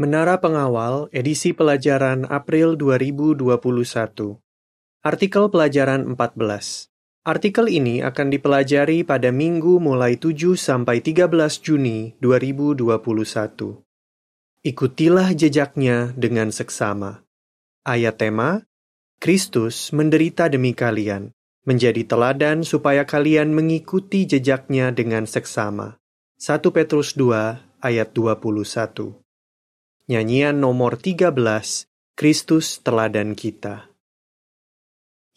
Menara Pengawal, edisi pelajaran April 2021. Artikel pelajaran 14. Artikel ini akan dipelajari pada minggu mulai 7 sampai 13 Juni 2021. Ikutilah jejaknya dengan seksama. Ayat tema, Kristus menderita demi kalian, menjadi teladan supaya kalian mengikuti jejaknya dengan seksama. 1 Petrus 2 ayat 21. Nyanyian nomor 13, Kristus Teladan Kita.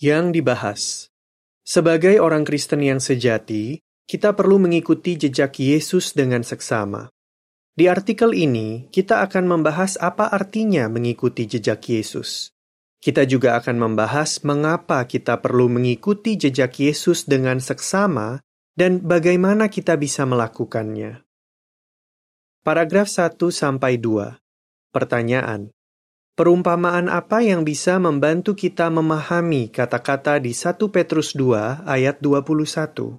Yang dibahas. Sebagai orang Kristen yang sejati, kita perlu mengikuti jejak Yesus dengan seksama. Di artikel ini, kita akan membahas apa artinya mengikuti jejak Yesus. Kita juga akan membahas mengapa kita perlu mengikuti jejak Yesus dengan seksama dan bagaimana kita bisa melakukannya. Paragraf 1 sampai 2. Pertanyaan: Perumpamaan apa yang bisa membantu kita memahami kata-kata di 1 Petrus 2 ayat 21?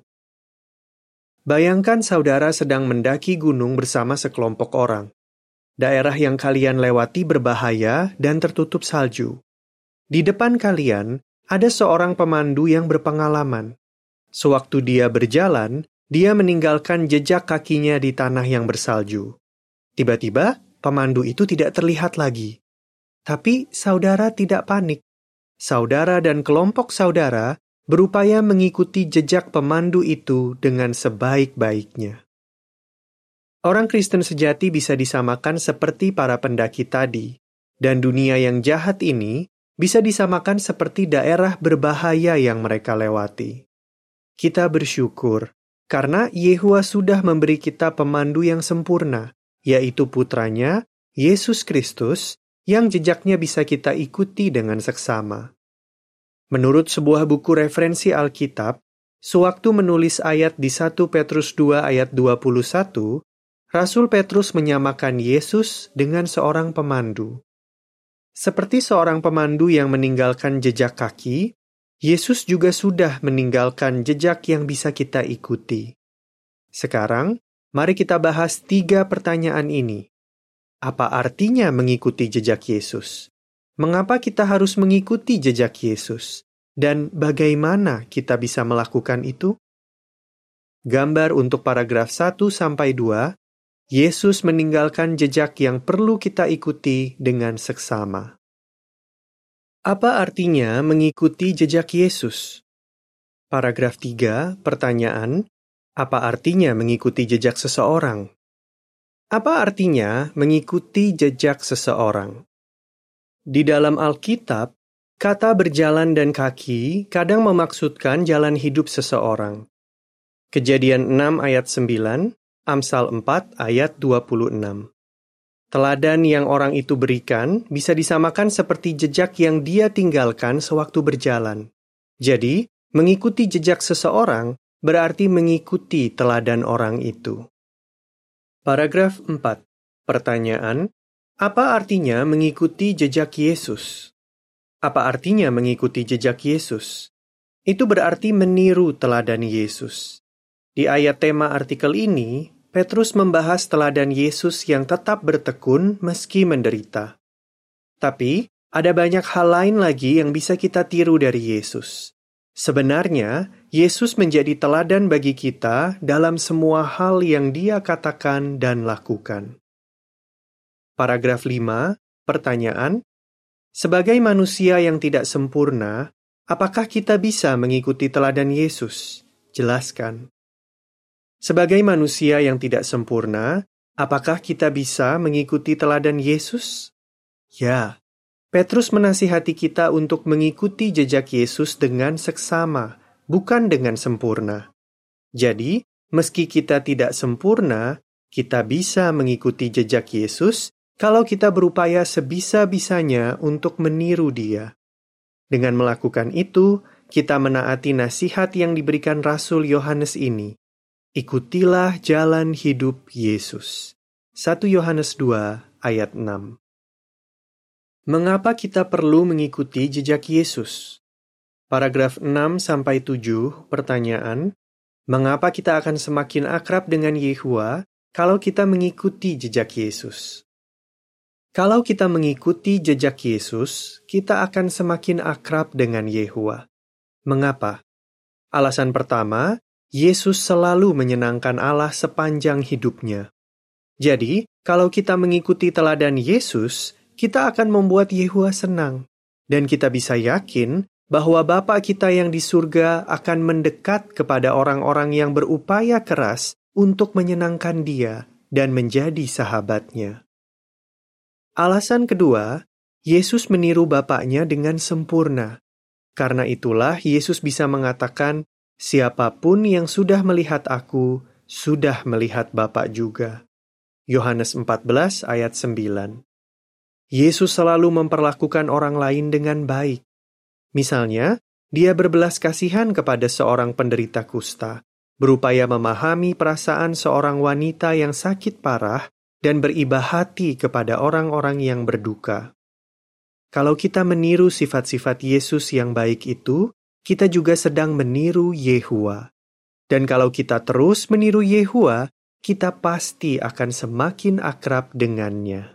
Bayangkan saudara sedang mendaki gunung bersama sekelompok orang. Daerah yang kalian lewati berbahaya dan tertutup salju. Di depan kalian ada seorang pemandu yang berpengalaman. Sewaktu dia berjalan, dia meninggalkan jejak kakinya di tanah yang bersalju. Tiba-tiba, pemandu itu tidak terlihat lagi. Tapi saudara tidak panik. Saudara dan kelompok saudara berupaya mengikuti jejak pemandu itu dengan sebaik-baiknya. Orang Kristen sejati bisa disamakan seperti para pendaki tadi, dan dunia yang jahat ini bisa disamakan seperti daerah berbahaya yang mereka lewati. Kita bersyukur karena Yehua sudah memberi kita pemandu yang sempurna, yaitu putranya, Yesus Kristus, yang jejaknya bisa kita ikuti dengan seksama. Menurut sebuah buku referensi Alkitab, sewaktu menulis ayat di 1 Petrus 2 ayat 21, Rasul Petrus menyamakan Yesus dengan seorang pemandu. Seperti seorang pemandu yang meninggalkan jejak kaki, Yesus juga sudah meninggalkan jejak yang bisa kita ikuti. Sekarang, Mari kita bahas tiga pertanyaan ini. Apa artinya mengikuti jejak Yesus? Mengapa kita harus mengikuti jejak Yesus? Dan bagaimana kita bisa melakukan itu? Gambar untuk paragraf 1 sampai 2, Yesus meninggalkan jejak yang perlu kita ikuti dengan seksama. Apa artinya mengikuti jejak Yesus? Paragraf 3, pertanyaan, apa artinya mengikuti jejak seseorang? Apa artinya mengikuti jejak seseorang? Di dalam Alkitab, kata berjalan dan kaki kadang memaksudkan jalan hidup seseorang. Kejadian 6 ayat 9, Amsal 4 ayat 26. Teladan yang orang itu berikan bisa disamakan seperti jejak yang dia tinggalkan sewaktu berjalan. Jadi, mengikuti jejak seseorang berarti mengikuti teladan orang itu. Paragraf 4. Pertanyaan, apa artinya mengikuti jejak Yesus? Apa artinya mengikuti jejak Yesus? Itu berarti meniru teladan Yesus. Di ayat tema artikel ini, Petrus membahas teladan Yesus yang tetap bertekun meski menderita. Tapi, ada banyak hal lain lagi yang bisa kita tiru dari Yesus. Sebenarnya, Yesus menjadi teladan bagi kita dalam semua hal yang Dia katakan dan lakukan. Paragraf 5, pertanyaan: Sebagai manusia yang tidak sempurna, apakah kita bisa mengikuti teladan Yesus? Jelaskan. Sebagai manusia yang tidak sempurna, apakah kita bisa mengikuti teladan Yesus? Ya, Petrus menasihati kita untuk mengikuti jejak Yesus dengan seksama, bukan dengan sempurna. Jadi, meski kita tidak sempurna, kita bisa mengikuti jejak Yesus kalau kita berupaya sebisa-bisanya untuk meniru Dia. Dengan melakukan itu, kita menaati nasihat yang diberikan Rasul Yohanes ini. Ikutilah jalan hidup Yesus. 1 Yohanes 2 ayat 6 Mengapa kita perlu mengikuti jejak Yesus? Paragraf 6 sampai 7 pertanyaan, mengapa kita akan semakin akrab dengan Yehua kalau kita mengikuti jejak Yesus? Kalau kita mengikuti jejak Yesus, kita akan semakin akrab dengan Yehua. Mengapa? Alasan pertama, Yesus selalu menyenangkan Allah sepanjang hidupnya. Jadi, kalau kita mengikuti teladan Yesus, kita akan membuat Yehua senang. Dan kita bisa yakin bahwa Bapa kita yang di surga akan mendekat kepada orang-orang yang berupaya keras untuk menyenangkan Dia dan menjadi sahabatnya. Alasan kedua, Yesus meniru Bapaknya dengan sempurna. Karena itulah Yesus bisa mengatakan, "Siapa pun yang sudah melihat Aku, sudah melihat Bapa juga." Yohanes 14 ayat 9. Yesus selalu memperlakukan orang lain dengan baik. Misalnya, dia berbelas kasihan kepada seorang penderita kusta, berupaya memahami perasaan seorang wanita yang sakit parah dan beribah hati kepada orang-orang yang berduka. Kalau kita meniru sifat-sifat Yesus yang baik itu, kita juga sedang meniru Yehua. Dan kalau kita terus meniru Yehua, kita pasti akan semakin akrab dengannya.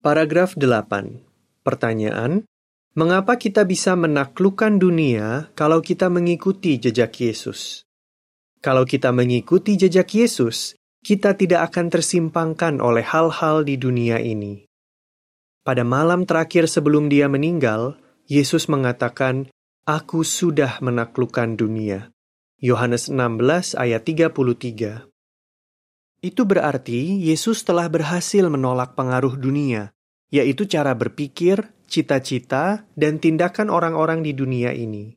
Paragraf 8. Pertanyaan, mengapa kita bisa menaklukkan dunia kalau kita mengikuti jejak Yesus? Kalau kita mengikuti jejak Yesus, kita tidak akan tersimpangkan oleh hal-hal di dunia ini. Pada malam terakhir sebelum dia meninggal, Yesus mengatakan, Aku sudah menaklukkan dunia. Yohanes 16 ayat 33 itu berarti Yesus telah berhasil menolak pengaruh dunia, yaitu cara berpikir, cita-cita, dan tindakan orang-orang di dunia ini.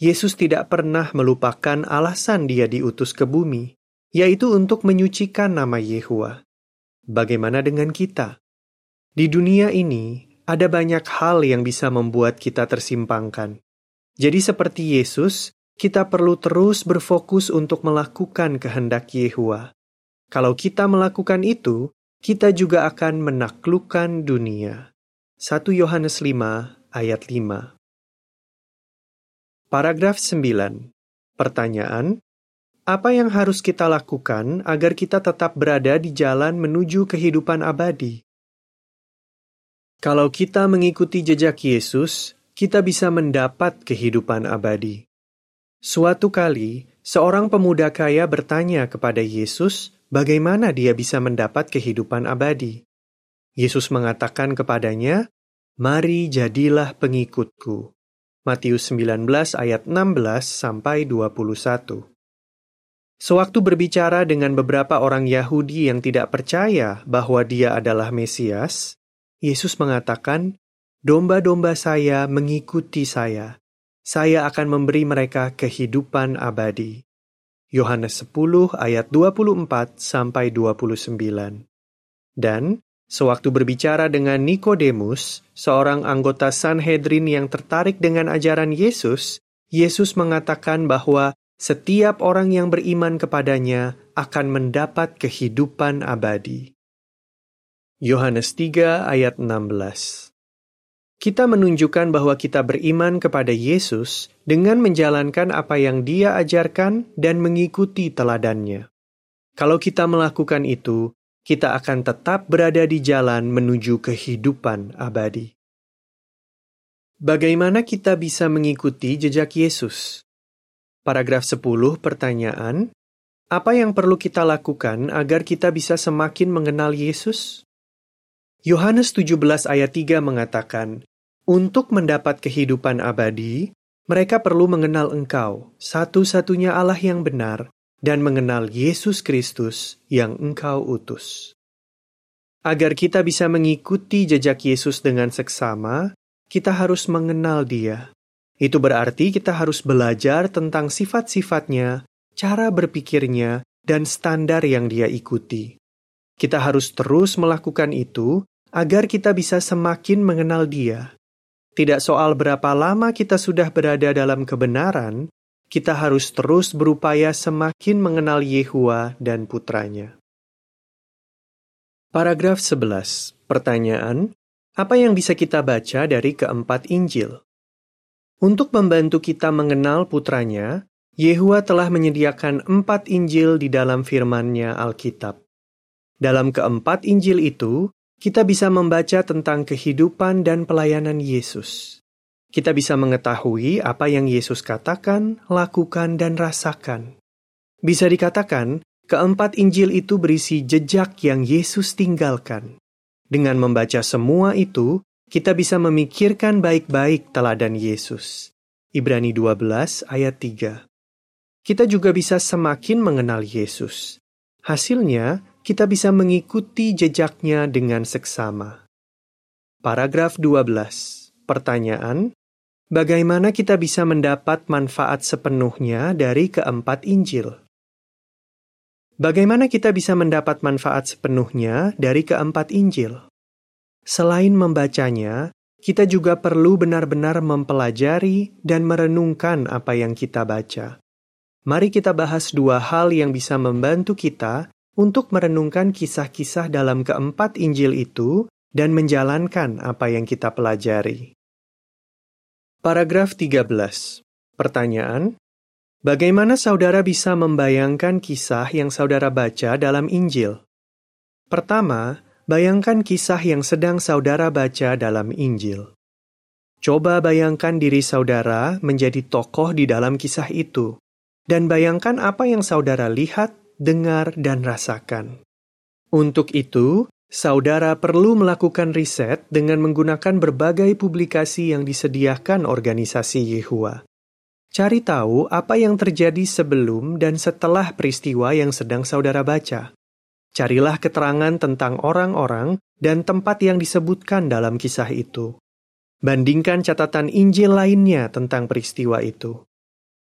Yesus tidak pernah melupakan alasan dia diutus ke bumi, yaitu untuk menyucikan nama Yehua. Bagaimana dengan kita? Di dunia ini, ada banyak hal yang bisa membuat kita tersimpangkan. Jadi seperti Yesus, kita perlu terus berfokus untuk melakukan kehendak Yehua. Kalau kita melakukan itu, kita juga akan menaklukkan dunia. 1 Yohanes 5 ayat 5 Paragraf 9 Pertanyaan, apa yang harus kita lakukan agar kita tetap berada di jalan menuju kehidupan abadi? Kalau kita mengikuti jejak Yesus, kita bisa mendapat kehidupan abadi. Suatu kali, seorang pemuda kaya bertanya kepada Yesus bagaimana dia bisa mendapat kehidupan abadi. Yesus mengatakan kepadanya, "Mari jadilah pengikutku." Matius 19 ayat 16 sampai 21. Sewaktu berbicara dengan beberapa orang Yahudi yang tidak percaya bahwa dia adalah Mesias, Yesus mengatakan, "Domba-domba saya mengikuti saya. Saya akan memberi mereka kehidupan abadi." Yohanes 10 ayat 24 sampai 29. Dan sewaktu berbicara dengan Nikodemus, seorang anggota Sanhedrin yang tertarik dengan ajaran Yesus, Yesus mengatakan bahwa setiap orang yang beriman kepadanya akan mendapat kehidupan abadi. Yohanes 3 ayat 16 kita menunjukkan bahwa kita beriman kepada Yesus dengan menjalankan apa yang Dia ajarkan dan mengikuti teladannya. Kalau kita melakukan itu, kita akan tetap berada di jalan menuju kehidupan abadi. Bagaimana kita bisa mengikuti jejak Yesus? Paragraf 10 pertanyaan, apa yang perlu kita lakukan agar kita bisa semakin mengenal Yesus? Yohanes 17 ayat 3 mengatakan, untuk mendapat kehidupan abadi, mereka perlu mengenal Engkau, satu-satunya Allah yang benar, dan mengenal Yesus Kristus yang Engkau utus. Agar kita bisa mengikuti jejak Yesus dengan seksama, kita harus mengenal Dia. Itu berarti kita harus belajar tentang sifat-sifatnya, cara berpikirnya, dan standar yang Dia ikuti. Kita harus terus melakukan itu agar kita bisa semakin mengenal Dia tidak soal berapa lama kita sudah berada dalam kebenaran, kita harus terus berupaya semakin mengenal Yehua dan putranya. Paragraf 11. Pertanyaan, apa yang bisa kita baca dari keempat Injil? Untuk membantu kita mengenal putranya, Yehua telah menyediakan empat Injil di dalam firman-Nya Alkitab. Dalam keempat Injil itu, kita bisa membaca tentang kehidupan dan pelayanan Yesus. Kita bisa mengetahui apa yang Yesus katakan, lakukan, dan rasakan. Bisa dikatakan, keempat Injil itu berisi jejak yang Yesus tinggalkan. Dengan membaca semua itu, kita bisa memikirkan baik-baik teladan Yesus. Ibrani 12 ayat 3. Kita juga bisa semakin mengenal Yesus. Hasilnya, kita bisa mengikuti jejaknya dengan seksama. Paragraf 12. Pertanyaan, bagaimana kita bisa mendapat manfaat sepenuhnya dari keempat Injil? Bagaimana kita bisa mendapat manfaat sepenuhnya dari keempat Injil? Selain membacanya, kita juga perlu benar-benar mempelajari dan merenungkan apa yang kita baca. Mari kita bahas dua hal yang bisa membantu kita untuk merenungkan kisah-kisah dalam keempat Injil itu dan menjalankan apa yang kita pelajari. Paragraf 13. Pertanyaan, Bagaimana saudara bisa membayangkan kisah yang saudara baca dalam Injil? Pertama, Bayangkan kisah yang sedang saudara baca dalam Injil. Coba bayangkan diri saudara menjadi tokoh di dalam kisah itu, dan bayangkan apa yang saudara lihat, dengar, dan rasakan. Untuk itu, saudara perlu melakukan riset dengan menggunakan berbagai publikasi yang disediakan organisasi Yehua. Cari tahu apa yang terjadi sebelum dan setelah peristiwa yang sedang saudara baca. Carilah keterangan tentang orang-orang dan tempat yang disebutkan dalam kisah itu. Bandingkan catatan Injil lainnya tentang peristiwa itu.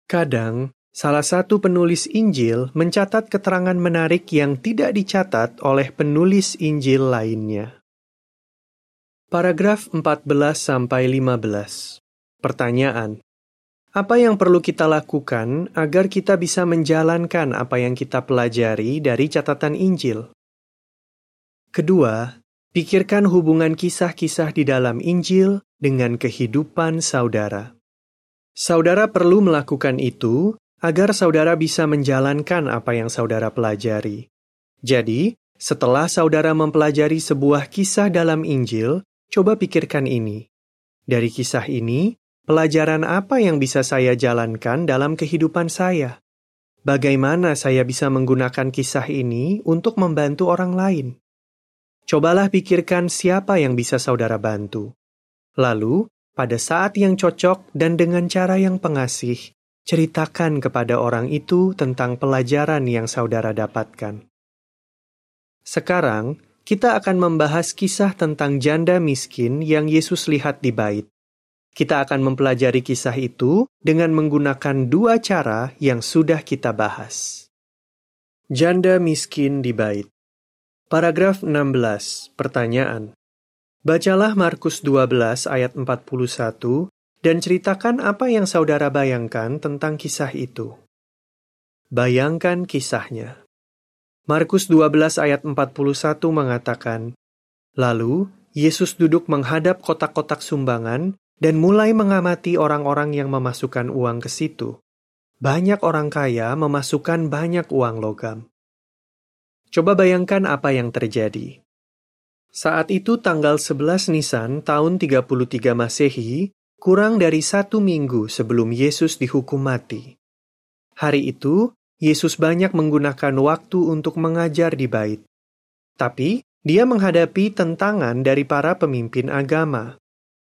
Kadang, salah satu penulis Injil mencatat keterangan menarik yang tidak dicatat oleh penulis Injil lainnya. Paragraf 14 sampai 15. Pertanyaan: apa yang perlu kita lakukan agar kita bisa menjalankan apa yang kita pelajari dari catatan Injil? Kedua, pikirkan hubungan kisah-kisah di dalam Injil dengan kehidupan saudara. Saudara perlu melakukan itu agar saudara bisa menjalankan apa yang saudara pelajari. Jadi, setelah saudara mempelajari sebuah kisah dalam Injil, coba pikirkan ini. Dari kisah ini, Pelajaran apa yang bisa saya jalankan dalam kehidupan saya? Bagaimana saya bisa menggunakan kisah ini untuk membantu orang lain? Cobalah pikirkan siapa yang bisa saudara bantu. Lalu, pada saat yang cocok dan dengan cara yang pengasih, ceritakan kepada orang itu tentang pelajaran yang saudara dapatkan. Sekarang, kita akan membahas kisah tentang janda miskin yang Yesus lihat di bait. Kita akan mempelajari kisah itu dengan menggunakan dua cara yang sudah kita bahas. Janda miskin di bait. Paragraf 16. Pertanyaan. Bacalah Markus 12 ayat 41 dan ceritakan apa yang saudara bayangkan tentang kisah itu. Bayangkan kisahnya. Markus 12 ayat 41 mengatakan, Lalu, Yesus duduk menghadap kotak-kotak sumbangan dan mulai mengamati orang-orang yang memasukkan uang ke situ. Banyak orang kaya memasukkan banyak uang logam. Coba bayangkan apa yang terjadi. Saat itu tanggal 11 Nisan tahun 33 Masehi, kurang dari satu minggu sebelum Yesus dihukum mati. Hari itu, Yesus banyak menggunakan waktu untuk mengajar di bait. Tapi, dia menghadapi tentangan dari para pemimpin agama.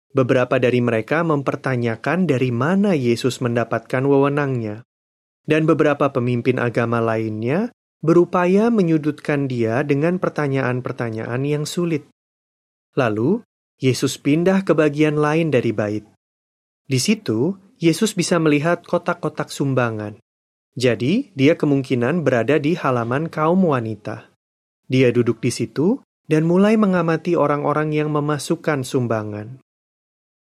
Beberapa dari mereka mempertanyakan dari mana Yesus mendapatkan wewenangnya, dan beberapa pemimpin agama lainnya berupaya menyudutkan dia dengan pertanyaan-pertanyaan yang sulit. Lalu, Yesus pindah ke bagian lain dari bait. Di situ, Yesus bisa melihat kotak-kotak sumbangan. Jadi, dia kemungkinan berada di halaman kaum wanita. Dia duduk di situ dan mulai mengamati orang-orang yang memasukkan sumbangan.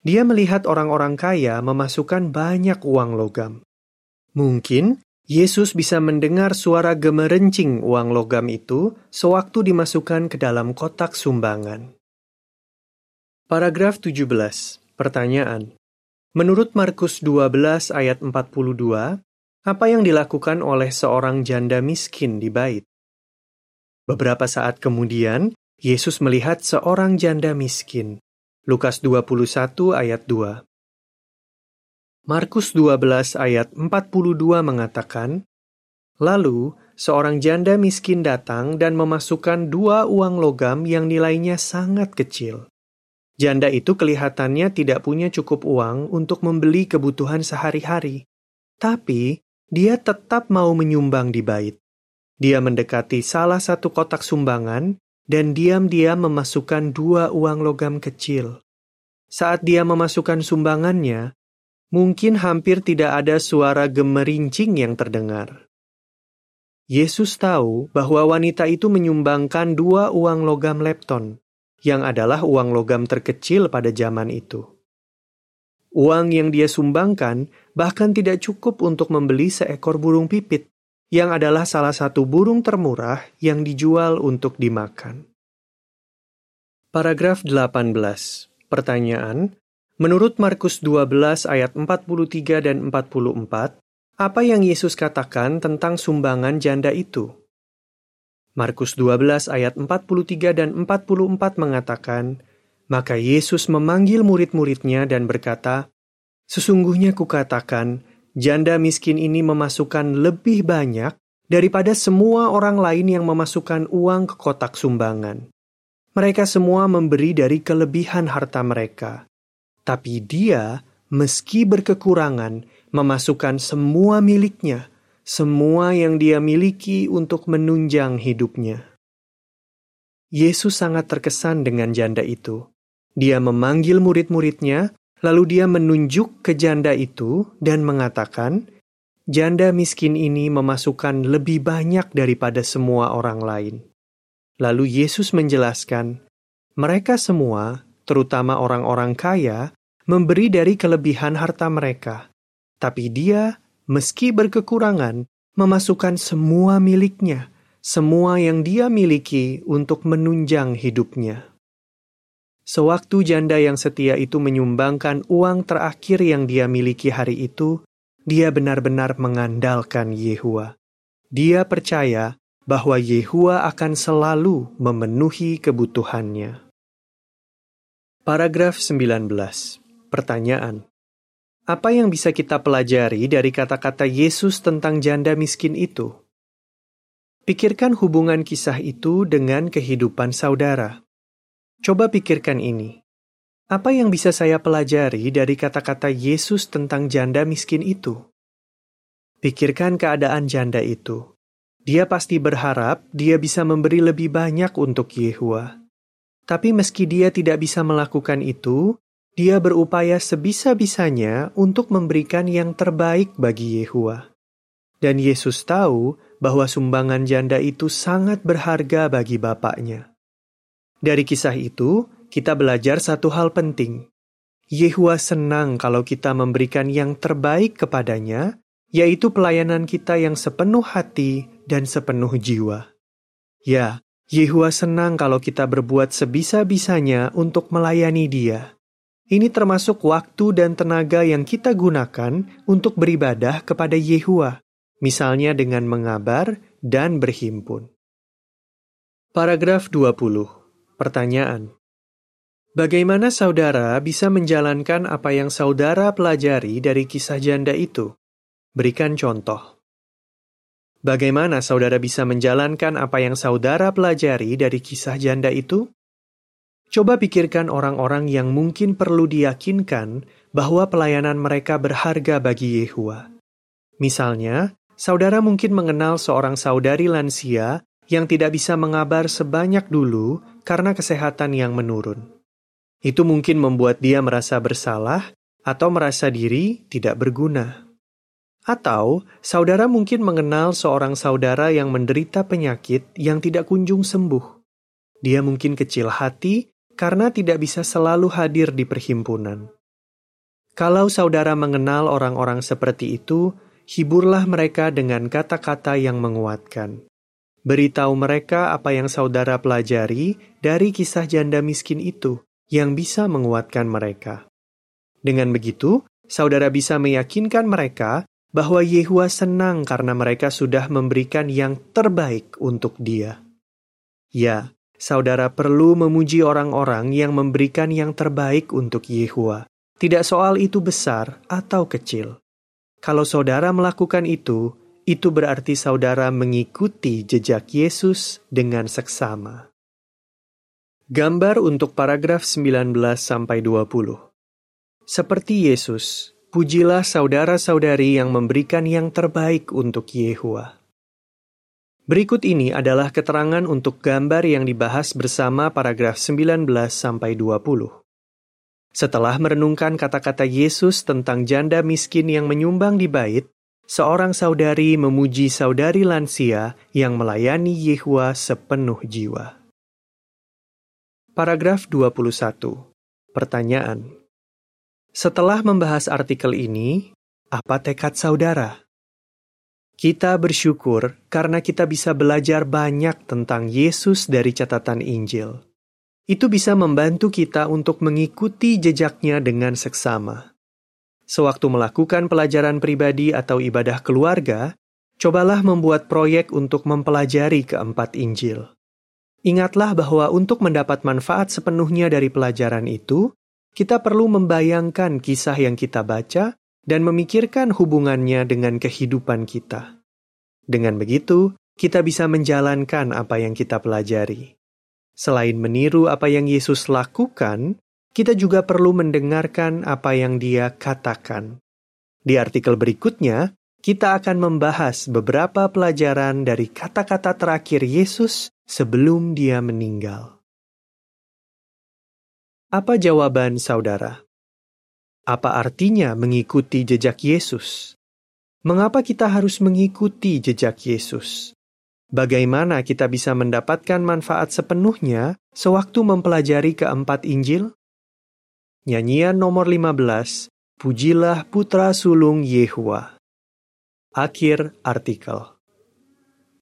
Dia melihat orang-orang kaya memasukkan banyak uang logam. Mungkin Yesus bisa mendengar suara gemerencing uang logam itu sewaktu dimasukkan ke dalam kotak sumbangan. Paragraf 17. Pertanyaan. Menurut Markus 12 ayat 42, apa yang dilakukan oleh seorang janda miskin di bait? Beberapa saat kemudian, Yesus melihat seorang janda miskin. Lukas 21 ayat 2. Markus 12 ayat 42 mengatakan, Lalu, seorang janda miskin datang dan memasukkan dua uang logam yang nilainya sangat kecil. Janda itu kelihatannya tidak punya cukup uang untuk membeli kebutuhan sehari-hari. Tapi, dia tetap mau menyumbang di bait. Dia mendekati salah satu kotak sumbangan dan diam-diam memasukkan dua uang logam kecil. Saat dia memasukkan sumbangannya, mungkin hampir tidak ada suara gemerincing yang terdengar. Yesus tahu bahwa wanita itu menyumbangkan dua uang logam lepton, yang adalah uang logam terkecil pada zaman itu. Uang yang dia sumbangkan bahkan tidak cukup untuk membeli seekor burung pipit, yang adalah salah satu burung termurah yang dijual untuk dimakan. Paragraf 18. Pertanyaan, menurut Markus 12 ayat 43 dan 44, apa yang Yesus katakan tentang sumbangan janda itu? Markus 12 ayat 43 dan 44 mengatakan, Maka Yesus memanggil murid-muridnya dan berkata, Sesungguhnya kukatakan, janda miskin ini memasukkan lebih banyak daripada semua orang lain yang memasukkan uang ke kotak sumbangan. Mereka semua memberi dari kelebihan harta mereka. Tapi dia, meski berkekurangan, memasukkan semua miliknya, semua yang dia miliki untuk menunjang hidupnya. Yesus sangat terkesan dengan janda itu. Dia memanggil murid-muridnya, lalu dia menunjuk ke janda itu dan mengatakan, "Janda miskin ini memasukkan lebih banyak daripada semua orang lain." Lalu Yesus menjelaskan, "Mereka semua, terutama orang-orang kaya, memberi dari kelebihan harta mereka." Tapi dia, meski berkekurangan, memasukkan semua miliknya, semua yang dia miliki untuk menunjang hidupnya. Sewaktu janda yang setia itu menyumbangkan uang terakhir yang dia miliki hari itu, dia benar-benar mengandalkan Yehua. Dia percaya bahwa Yehua akan selalu memenuhi kebutuhannya. Paragraf 19. Pertanyaan. Apa yang bisa kita pelajari dari kata-kata Yesus tentang janda miskin itu? Pikirkan hubungan kisah itu dengan kehidupan saudara. Coba pikirkan ini. Apa yang bisa saya pelajari dari kata-kata Yesus tentang janda miskin itu? Pikirkan keadaan janda itu. Dia pasti berharap dia bisa memberi lebih banyak untuk Yehua. Tapi meski dia tidak bisa melakukan itu, dia berupaya sebisa-bisanya untuk memberikan yang terbaik bagi Yehua. Dan Yesus tahu bahwa sumbangan janda itu sangat berharga bagi bapaknya. Dari kisah itu, kita belajar satu hal penting. Yehua senang kalau kita memberikan yang terbaik kepadanya, yaitu pelayanan kita yang sepenuh hati dan sepenuh jiwa. Ya, Yehua senang kalau kita berbuat sebisa-bisanya untuk melayani Dia. Ini termasuk waktu dan tenaga yang kita gunakan untuk beribadah kepada Yehua, misalnya dengan mengabar dan berhimpun. Paragraf 20. Pertanyaan. Bagaimana saudara bisa menjalankan apa yang saudara pelajari dari kisah janda itu? Berikan contoh. Bagaimana saudara bisa menjalankan apa yang saudara pelajari dari kisah janda itu? Coba pikirkan orang-orang yang mungkin perlu diyakinkan bahwa pelayanan mereka berharga bagi Yehua. Misalnya, saudara mungkin mengenal seorang saudari lansia yang tidak bisa mengabar sebanyak dulu karena kesehatan yang menurun. Itu mungkin membuat dia merasa bersalah atau merasa diri tidak berguna. Atau saudara mungkin mengenal seorang saudara yang menderita penyakit yang tidak kunjung sembuh. Dia mungkin kecil hati karena tidak bisa selalu hadir di perhimpunan. Kalau saudara mengenal orang-orang seperti itu, hiburlah mereka dengan kata-kata yang menguatkan. Beritahu mereka apa yang saudara pelajari dari kisah janda miskin itu yang bisa menguatkan mereka. Dengan begitu, saudara bisa meyakinkan mereka bahwa Yehua senang karena mereka sudah memberikan yang terbaik untuk dia. Ya, saudara perlu memuji orang-orang yang memberikan yang terbaik untuk Yehua. Tidak soal itu besar atau kecil. Kalau saudara melakukan itu, itu berarti saudara mengikuti jejak Yesus dengan seksama. Gambar untuk paragraf 19 sampai 20. Seperti Yesus, pujilah saudara-saudari yang memberikan yang terbaik untuk Yehua. Berikut ini adalah keterangan untuk gambar yang dibahas bersama paragraf 19 sampai 20. Setelah merenungkan kata-kata Yesus tentang janda miskin yang menyumbang di bait, seorang saudari memuji saudari lansia yang melayani Yehua sepenuh jiwa. Paragraf 21. Pertanyaan. Setelah membahas artikel ini, apa tekad saudara? Kita bersyukur karena kita bisa belajar banyak tentang Yesus dari catatan Injil. Itu bisa membantu kita untuk mengikuti jejaknya dengan seksama. Sewaktu melakukan pelajaran pribadi atau ibadah keluarga, cobalah membuat proyek untuk mempelajari keempat Injil. Ingatlah bahwa untuk mendapat manfaat sepenuhnya dari pelajaran itu, kita perlu membayangkan kisah yang kita baca dan memikirkan hubungannya dengan kehidupan kita. Dengan begitu, kita bisa menjalankan apa yang kita pelajari. Selain meniru apa yang Yesus lakukan, kita juga perlu mendengarkan apa yang Dia katakan. Di artikel berikutnya, kita akan membahas beberapa pelajaran dari kata-kata terakhir Yesus sebelum Dia meninggal. Apa jawaban saudara? Apa artinya mengikuti jejak Yesus? Mengapa kita harus mengikuti jejak Yesus? Bagaimana kita bisa mendapatkan manfaat sepenuhnya sewaktu mempelajari keempat Injil? Nyanyian nomor 15, Pujilah Putra Sulung Yehua. Akhir artikel.